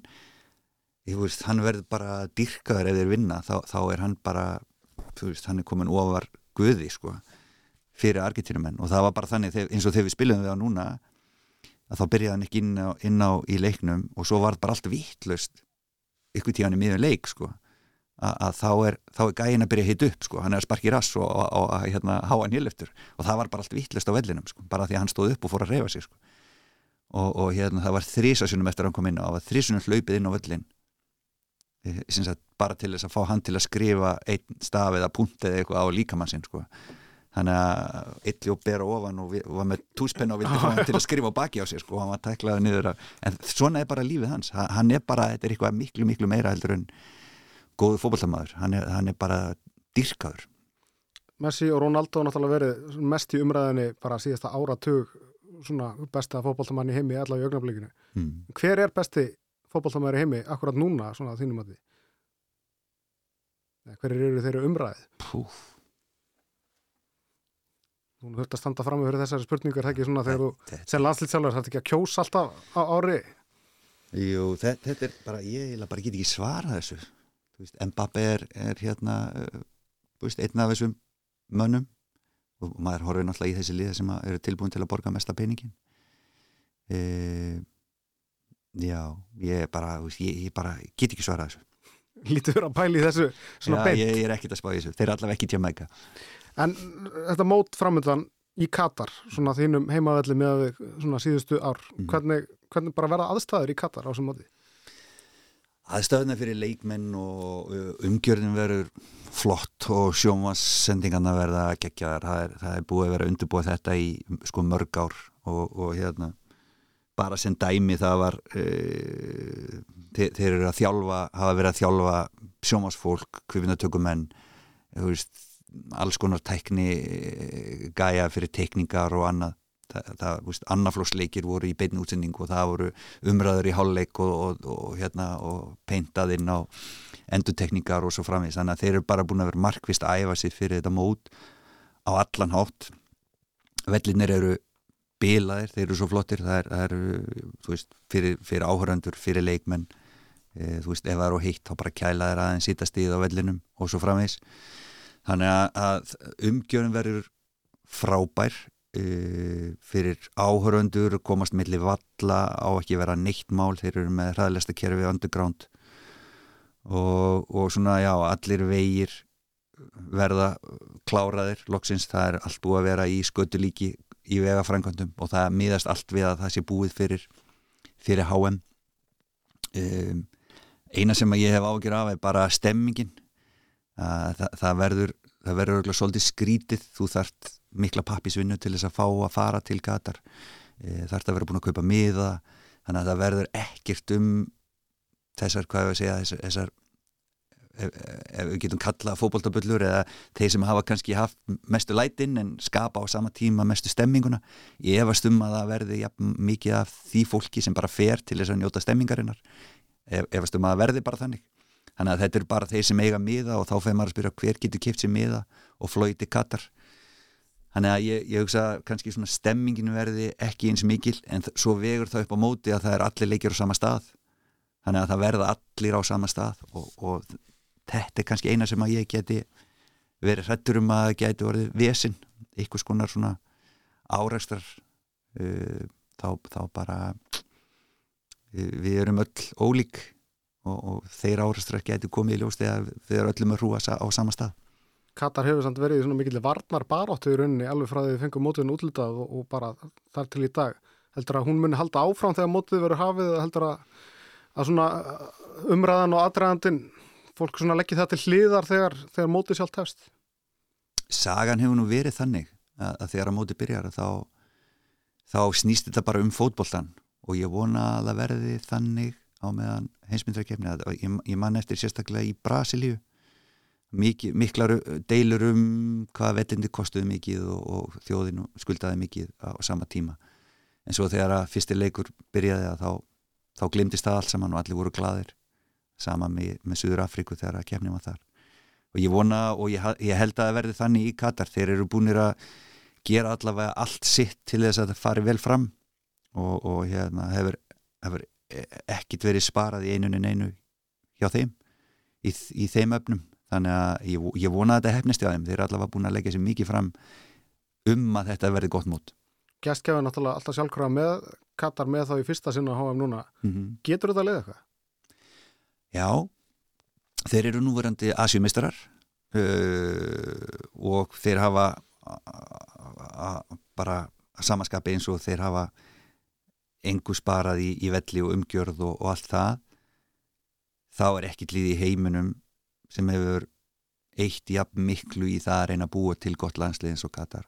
B: veist, hann verður bara dyrkaður ef þeir vinna, þá, þá er hann bara veist, hann er komin ofar guði sko, fyrir argentinumenn og það var bara þannig, eins og þegar við spilum við á núna að þá byrjaði hann ekki inn á, inn á í leiknum og svo var þetta bara allt vittlust ykkur tíðan í miðun leik sko. Að, að þá er, er gæin að byrja að hita upp sko, hann er að sparki rass og, að hérna, háa hann hélöftur og það var bara allt vittlust á vellinum sko, bara því að hann stóð upp og fór að reyfa sig sko. Og, og hérna það var þrísasunum eftir að hann kom inn og það var þrísunum hlaupið inn á vellin sagt, bara til þess að fá hann til að skrifa einn staf eða punkt eða eitthvað á líkamann sinn sko þannig að illi og bera ofan og, og var með túspenn og vildi fá hann til að skrifa baki á sig sko, og hann var tæklaði niður af, en svona er bara lífið hans, hann er bara þetta er eitthvað miklu miklu meira heldur en góðu fókbaltamaður, hann, hann er bara dyrkaður
A: Messi og Ronaldo náttúrulega verið mest í umræðinni bara síðasta áratug svona besta fókbaltamann í heimi allavega í augnablikinu. Hmm. hver er besti fókbaltamaður í heimi akkurat núna svona þínum að því hver eru þeirra umræðið?
B: Púf
A: Þú þurft að standa fram með þessari spurningar, það ekki svona þegar þú sem landslýtsjálfur, er ekki að kjósa alltaf á ári?
B: Jú, þetta, þetta er bara, ég bara get ekki svara þessu. Mbappé er, er hérna uh, veist, einn af þessum mönnum. Og maður horfir náttúrulega í þessi liða sem eru tilbúin til að borga mesta peningin e, Já, ég bara ég, ég bara get ekki svara þessu.
A: Verið að pæli þessu svona
B: Já,
A: beint.
B: ég, ég er ekkit að spá þessu, þeir er allavega ekki tjá mæka
A: En þetta mót framöndan í Katar, svona þínum heimavelli með svona síðustu ár
B: Mhm.
A: hvernig, hvernig bara verða aðstæður í Katar á þessum móti?
B: aðstöðuna fyrir leikmenn og uh, umgjörðin verður flott og sjónvassendingarna verða geggjaðar, það er, það er búið að vera undirbúið þetta í sko mörg ár og, og hérna bara sem dæmi það var uh, þeir, þeir eru að þjálfa hafa verið að þjálfa sjónvassfólk kvifinnatökumenn alls konar tækni eh, gæja fyrir tekningar og annað. Það, það veist, annaflóksleikir voru í beinni útsending og það voru umræður í hálfleik og, og, og, hérna, og peintað inn á endutekningar og svo framvís þannig að þeir eru bara búin að vera markvist að æfa sér fyrir þetta mót á allan hátt. Vellinir eru bilaðir, þeir eru svo flottir það er, það er veist, fyrir, fyrir áhöröndur, fyrir leikmenn. E, þú veist, ef það eru heitt þá bara kæla þeir aðeins sýta stíð á vellinum og svo framvís þannig að, umgjörun verður frábær uh, fyrir áhöröndur komast millir valla á ekki vera neitt mál, þeir eru með hraðlesta kerfi underground. Og, og svona já, allir vegir verða kláraðir loksins, það er allt búið að vera í skötulíki í vegafrænkvöndum og það miðast allt við að það sé búið fyrir fyrir HM um, eina sem ég hef ágjör af er bara stemmingin það, það verður það verður svolítið skrítið. Þú þart mikla pappisvinnu til þess að fá að fara til Katar. E, þart að vera búin að kaupa miða. Þannig að það verður ekkert um þessar, hvað ég að segja þessar, þessar ef, ef við getum kallað fókbóltabullur eða þeir sem hafa kannski haft mestu lætin en skapa á sama tíma mestu stemminguna. Ég efast um að það verði ja, mikið af því fólki sem bara fer til þess að njóta stemmingarinnar. Efast um að það verði bara þannig þannig að þetta er bara þeir sem eiga miða og þá fegur maður að spyrja hver getur kipt sér miða og flóið til Katar? Þannig að ég, ég hugsa kannski svona stemmingin verði ekki eins mikil en svo vegur það upp á móti að það er allir leikir á sama stað. Þannig að það verða allir á sama stað og, og þetta er kannski eina sem að ég geti verið hrettur um að geti verið vesin, einhvers konar svona áreikstrar uh, þá, þá bara uh, við erum öll ólík og, og þeir áreikstrar geti komið í ljós þegar við erum öllum að hrúa á sama stað.
A: Katar hefur samt verið í svona mikill varnar baráttu í rauninni alveg frá því við fengum mótiðin útlitað og, og bara þar til í dag. Heldur að hún muni halda áfram þegar mótið verður hafið heldur að, að svona umræðan og aðræðandin fólk svona leggja það til hliðar þegar, þegar mótið sjálf tefst
B: Sagan hefur nú verið þannig að, að þegar að mótið byrjar þá, þá snýst þetta bara um fótbollan og ég vona að það verði þannig á meðan heimsmyndrakefni ég, ég man eftir sérstaklega í Brasilíu. Mikið, miklar deilur um hvað vellindi kostuði mikið og, og þjóðin skuldaði mikið á sama tíma. En svo þegar að fyrstir leikur byrjaði að þá, þá glimtist það allt saman og allir voru gladir sama með, með Suður Afríku þegar að kemni maður þar. Og ég vona og ég, ég held að það verði þannig í Katar. Þeir eru búinir að gera allavega allt sitt til þess að það fari vel fram og, og hérna hefur, hefur ekkit verið sparað í einunin einu hjá þeim í, í þeim öfnum þannig að ég, ég vona að þetta hefnist hjá þeim þeir eru allavega búin að leggja sér mikið fram um að þetta verði gott mót
A: Gæstgefið náttúrulega alltaf sjálfkrafa með Katar með þá í fyrsta sinna á HM núna mm -hmm. Getur þetta að leiða eitthvað?
B: Já, þeir eru núverandi asjumistrar uh, og þeir hafa bara samaskapi eins og þeir hafa engu sparað í, í velli og umgjörð og, og allt það þá er ekkit líði í heiminum sem hefur eitt jafn miklu í það að reyna að búa til gott landslið eins og Katar.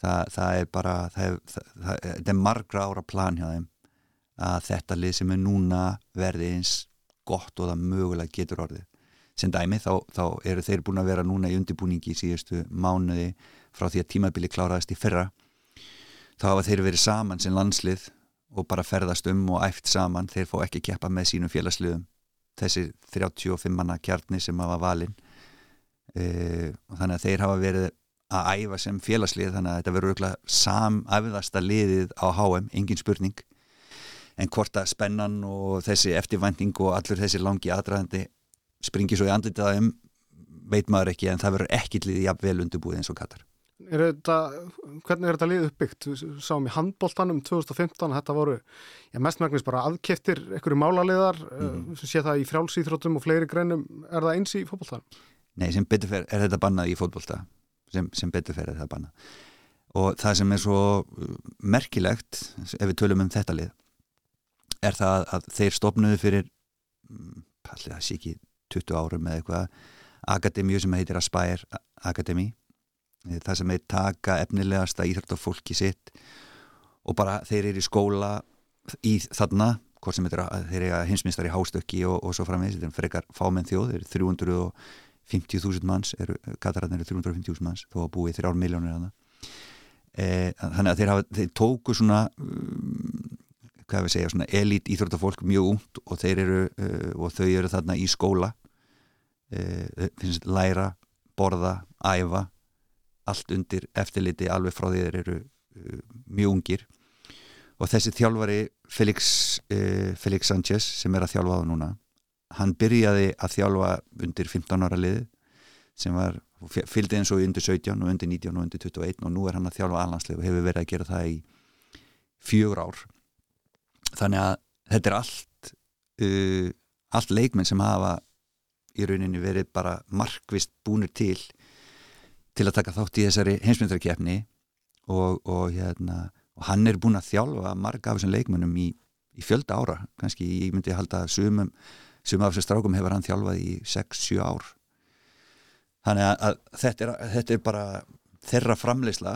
B: Það, það er bara það er, það, það er margra ára plan hjá þeim að þetta lið sem er núna verði eins gott og það mögulega getur orðið. Sem dæmi þá, þá eru þeir búin að vera núna í undibúningi í síðustu mánuði frá því að tímabili kláraðist í fyrra. Þá hafa þeir verið saman sem landslið og bara ferðast um og æft saman þeir fá ekki keppa með sínum félagsliðum. Þessi 35 manna kjarni sem hafa valin e, og þannig að þeir hafa verið að æfa sem félagslið þannig að þetta verður samæfðasta liðið á HM, engin spurning. En hvort að spennan og þessi eftirvænting og allur þessi langi aðdraðandi springi svo í andlitaðum veit maður ekki en það verður ekki liðið jafn vel undirbúið eins og Katar
A: Er þetta, hvernig er þetta lið uppbyggt? Við sáum í handbóltanum 2015 þetta voru já, mestmægnis bara aðkeftir einhverju málaliðar mm. sem sé það í frjálsýþrótum og fleiri greinum er það eins í fótbóltanum?
B: Nei, sem beturfer er þetta bannað í fótbólta sem, sem beturfer er þetta bannað og það sem er svo uh, merkilegt ef við tölum um þetta lið er það að þeir stopnuðu fyrir mm, allir það sé ekki 20 árum eða eitthvað akademíu sem heitir Aspire Academy það sem þeir taka efnilegasta íþróttafólki sitt og bara þeir eru í skóla í þarna hvort sem þeir eru hinsmistar í hástökki og, og svo framvegis, þeir eru frekar fámenn þjóð þeir eru 350.000 manns Katararnir eru 350.000 manns þó að búið þrjár miljónir að það e, þannig að þeir, hafa, þeir tóku svona um, hvað við segja, svona elít íþróttafólk mjög ungt og þeir eru og þau eru þarna í skóla. Uh, finnst læra, borða, æfa allt undir eftirliti alveg frá því þeir eru uh, mjög ungir. Og þessi þjálfari Felix, uh, Felix Sanchez sem er að þjálfa á núna hann byrjaði að þjálfa undir 15 ára lið sem var, fylgdi eins og undir 17 og undir 19 og undir 21 og nú er hann að þjálfa alhanslið og hefur verið að gera það í fjögur ár. Þannig að þetta er allt uh, allt leikmenn sem hafa í rauninni verið bara markvist búnir til til að taka þátt í þessari heimsmyndarkjefni og, og, hérna, og hann er búin að þjálfa marga af þessum leikmennum í, í fjölda ára. Kannski ég myndi að halda að sumum, sumum af þessum strákum hefur hann þjálfað í 6-7 ár. Þannig að, að þetta, er, þetta er bara þeirra framleysla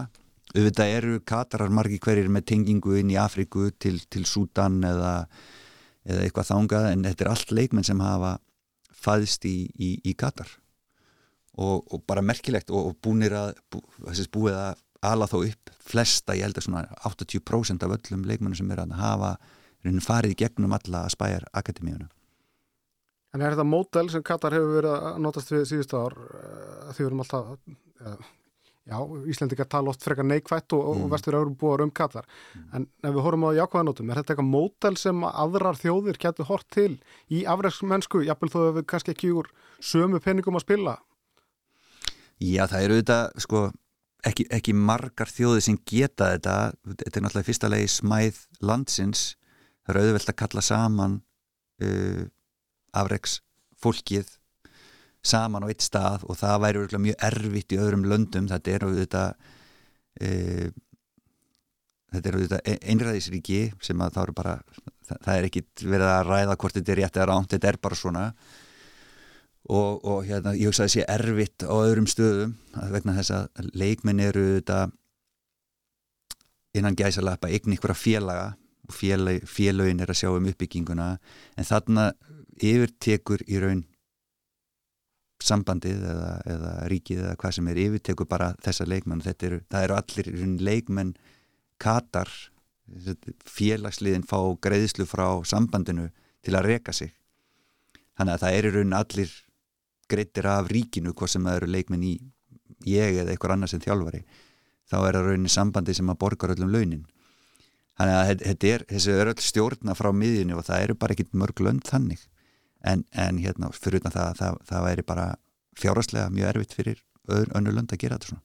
B: auðvitað eru katarar margi hverjir með tengingu inn í Afriku til, til Sútan eða, eða eitthvað þángað en þetta er allt leikmenn sem hafa fæðist í, í, í Katar og, og bara merkilegt og, og búinir að bú, búið að ala þá upp flesta, ég held að svona 80% af öllum leikmennum sem er að hafa farið í gegnum alla að spæjar akademíuna
A: En er þetta mótel sem Katar hefur verið að notast við síðust ár eh, því við erum alltaf já, Íslandikar tala oft frekar neikvætt og, mm. og vestur eru búar um Katar mm. en ef við horfum á jákvæðanótum, er þetta eitthvað mótel sem aðrar þjóðir getur hort til í afræksmennsku, jafnvel þó við kannski ekki úr sömu peningum að spila
B: Já, það eru þetta sko ekki, ekki margar þjóði sem geta þetta. Þetta er náttúrulega fyrsta legi smæð landsins, það eru auðvelt að kalla saman uh, afreiks fólkið saman á eitt stað og það væri mjög erfitt í öðrum löndum. Þetta eru þetta uh, þetta eru e-, einræðisríki sem að það eru bara það, það er ekki verið að ræða hvort þetta er rétt eða ránt, þetta er bara svona og, og hérna, ég hugsa að það sé erfitt á öðrum stöðum vegna þess að leikminn eru þetta innan gæsalappa eign ykkur að félaga. Og félag, félagin er að sjá um uppbygginguna. En þarna yfirtekur í raun sambandið eða, eða ríkið eða hvað sem er yfirtekur bara þessa leikmenn. Eru, það eru allir leikmenn katar. Félagsliðin fá greiðslu frá sambandinu til að reka sig. Þannig að það eru raun allir greittir af ríkinu hvað sem það eru leikminn í ég eða einhver annars en þjálfari þá er það rauninni sambandi sem að borgar öllum launin. Þannig að þetta er, þessi öll stjórna frá miðjunu og það eru bara ekkit mörg lönd þannig. En, en hérna fyrir utan það, það, það væri bara fjárhastlega mjög erfitt fyrir önnu lönd að gera þetta svona.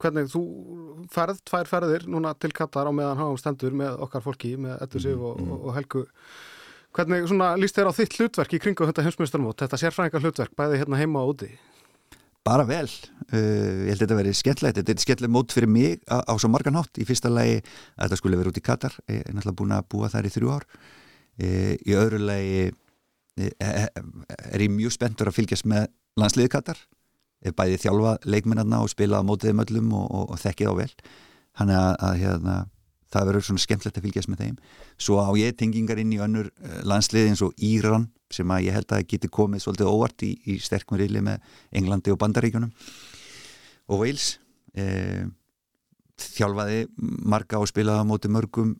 A: Hvernig, þú ferð, tvær ferðir núna til Katar á meðan háum stendur með okkar fólki, með Ettu Sif og, mm, mm. og Helgu Hvernig líst þér á þitt hlutverk í kringu þetta heimsmyndstarmót, þetta sérfræðingar hlutverk, bæði hérna heima og úti?
B: Bara vel, uh, ég held að þetta verið skemmtlegt, þetta er skemmtlegt mót fyrir mig á, á svo margan hátt, í fyrsta lagi að þetta skulle vera út í Katar, ég er náttúrulega búin að búa þar í þrjú ár, uh, í öðru lagi uh, er ég mjög spenntur að fylgjast með landsliði Katar, bæði þjálfa leikmennarna og spila á mótiðum öllum og, og, og þekkið á vel, hann er að, að hérna það verður svona skemmtilegt að fylgjast með þeim. Svo á ég tengingar inn í önnur eh, landslið eins og Íran sem að ég held að geti komið svolítið óvart í, í sterkum reyli með Englandi og Bandaríkjunum. Og Wales e, þjálfaði marga og spilaði á móti mörgum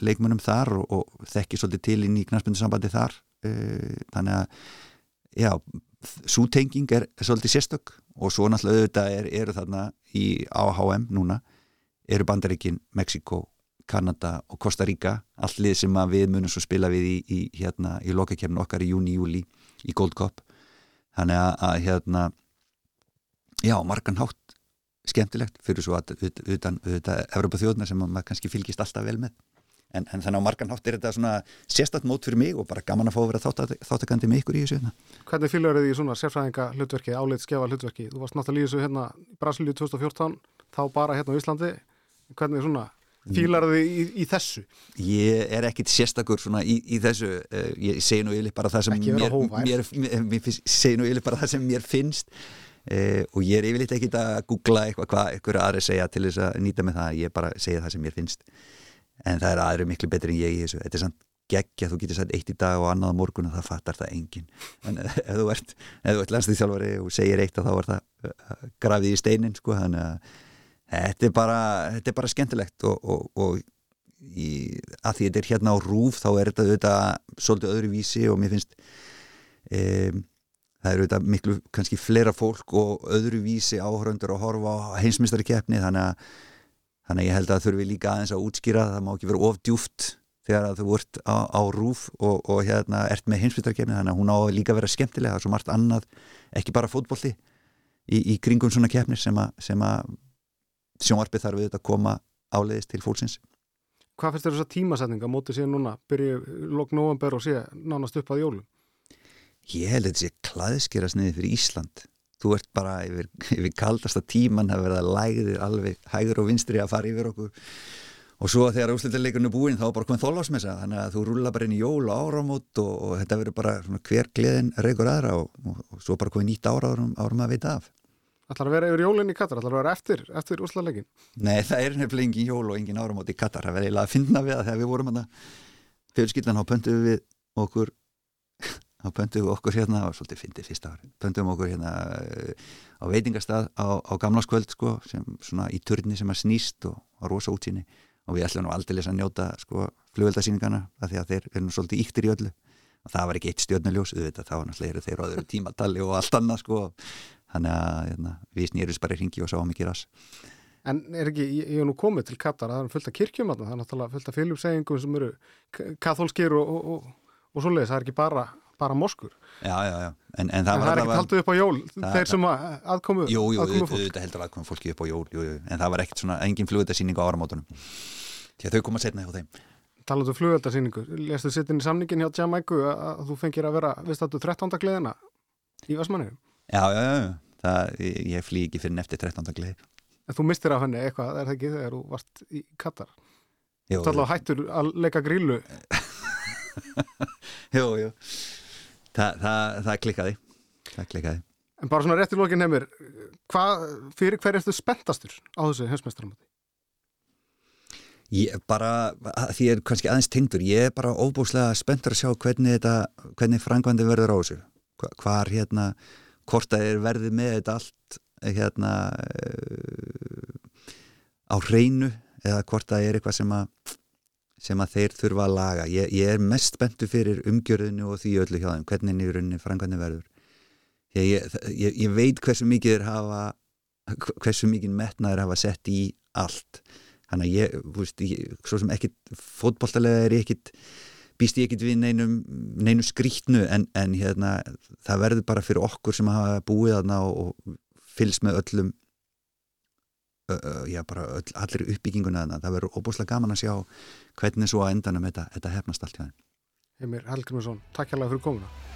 B: leikmönum þar og, og þekki svolítið til inn í knastbundu þar. E, þannig að já, svo tenging er svolítið sérstök og svo náttúrulega auðvitað er, eru þarna í AHM núna eru Bandaríkin, Mexiko Kanada og Costa Rica allir sem við munum svo spila við í, í, hérna, í lokakefn okkar í júni-júli í Gold Cup þannig að, að hérna já, margan hátt skemmtilegt fyrir svo að utan, utan Evropa þjóðna sem maður kannski fylgist alltaf vel með en, en þannig á margan hátt er þetta svona sérstatt mót fyrir mig og bara gaman að fá að vera þáttakandi með ykkur í þessu hérna.
A: Hvernig fylgur þið í svona sérfræðinga hlutverki, áleit skefa hlutverki? Þú varst náttúrulega í þessu hérna Brasilíu 2014, þá bara hérna á Íslandi hvernig svona fílar þið í, í þessu?
B: Ég er ekkit sérstakur svona í, í þessu uh, ég segi nú yfirleitt bara það sem mér, mér, mér, segi nú yfirleitt bara það sem mér finnst uh, og ég er yfirleitt ekkit að googla eitthvað hvað ykkur aðri segja til þess að nýta með það, ég bara segja það sem mér finnst. En það er aðri miklu betri en ég í þessu. Þetta er samt geggja, þú getur sagt eitt í dag og annað á morgun og það fattar það engin en ef þú ert, ert landslýþjálfari og segir eitt þá er það uh, grafið í steinin sko, þannig að þetta er bara, þetta er bara skemmtilegt og, og, og í, að því þetta er hérna á rúf þá er þetta auðvitað svolítið öðru vísi og mér finnst um, það eru auðvitað miklu kannski fleira fólk og öðru vísi áhöröndur að horfa á heimsmyndstari keppni þannig að, þannig að ég held að þurfi líka aðeins að útskýra það má ekki vera ofdjúft þegar að þú vart á, á rúf og, og hérna ert með heimsmyndstari keppni þannig að hún á að líka vera skemmtilega, það er svo margt annað ekki bara fótbolli í, í kringum svona keppni sem að sjónvarpið þarf við þetta að koma áleiðist til fólksins.
A: Hvað finnst þér þess að tímasetninga mótið síðan núna, byrjið lók november og sé nánast upp að jólum?
B: Ég held að þetta sé klaðskera sniði fyrir Ísland. Þú ert bara yfir, [laughs] yfir kaldasta tíman að verða lægðir alveg hægur og vinstri að fara yfir okkur og svo þegar úsleitileikunni búin þá bara komið þólásmessa þannig að þú rúla bara inn í jól og áramót og, og þetta verður bara hver gleðin reykur aðra og, og, og svo bara komið nýtt ára árum, árum að veita af.
A: Ætlar að vera yfir jólinn í Katar? Ætlar að vera eftir, eftir úslalegin?
B: Nei, það er nefnilega engin jól og engin áramót í Katar. Það verði eiginlega að finna við að þegar við vorum að fjölskyldan á pöntuðu við okkur [laughs] á pöntuðu okkur hérna og svolítið fyndið fyrsta ári. Pöntuðum okkur hérna eh, á veitingastað á, á gamlaskvöld sko, sem svona í turni sem er snýst og á rosa útsýni og við ætlum nú aldrei að njóta sko því að eru það var ekki eitt stjórnuljós, það var náttúrulega þeir og þeir tímatali og allt annað sko þannig að hérna, við snýrjum bara í ringi og sáum ekki ras.
A: En er ekki, ég hef nú komið til Katar það er fullt af kirkjum, það er náttúrulega fullt af fylgjumsegingum sem eru katholskir og, og, og, og svoleiðis, það er ekki bara bara moskur.
B: Já, já, já
A: En, en það, en það er ekkert haldið upp á jól það, þeir sem aðkomu
B: Jú, jú, þetta heldur aðkomu fólki upp á jól jú, jú, en það var ekkert svona, engin flugöldarsýning á áramótunum. Því að þau koma setna hjá þeim.
A: Talandu um flugöldarsýningu, lestu sittin í samningin hjá Jamaica að þú fengir að vera viðstættu 13. gleðina í Vestmannu
B: Já, já, já það, ég flý ekki fyrir neftir 13. glei
A: En þú mistir af henni eitthvað, er það ekki þegar þú varst í Katar? Jú, Þú ætlaði hættur að leika grílu [laughs]
B: Jú, jú. Það, það, það klikkaði. Það klikkaði.
A: En bara svona rétt í lókin heimir fyrir hver ertu spenntastur á þessu heimsmeistaramöti?
B: Ég bara, því ég er kannski aðeins tengdur, ég er bara óbúslega spenntur að sjá hvernig þetta, hvernig frangvandi verður á þessu. Hvar hérna hvort að er verðið með þetta allt hérna á hreinu eða hvort að er eitthvað sem að sem að þeir þurfa að laga. Ég, ég er mest spenntu fyrir umgjörðinu og því öllu hjá þeim, hvernig nýrunni frangvæðinu verður. Ég, ég, ég veit hversu mikið er hafa hversu mikið metnaður hafa sett í allt. Þannig að ég, þú veist, svo sem ekkit fótballtalega er ekkit býst ég ekkit við neinum, neinum skrítnu en, en hérna, það verður bara fyrir okkur sem hafa búið aðna og, og fylgst með öllum uh, já bara öll, allir uppbygginguna aðna, það verður óbúslega gaman að sjá hvernig svo að endanum þetta, þetta hefnast allt hjá þeim
A: Heimir Helgrimarsson, takk hjálpa fyrir komuna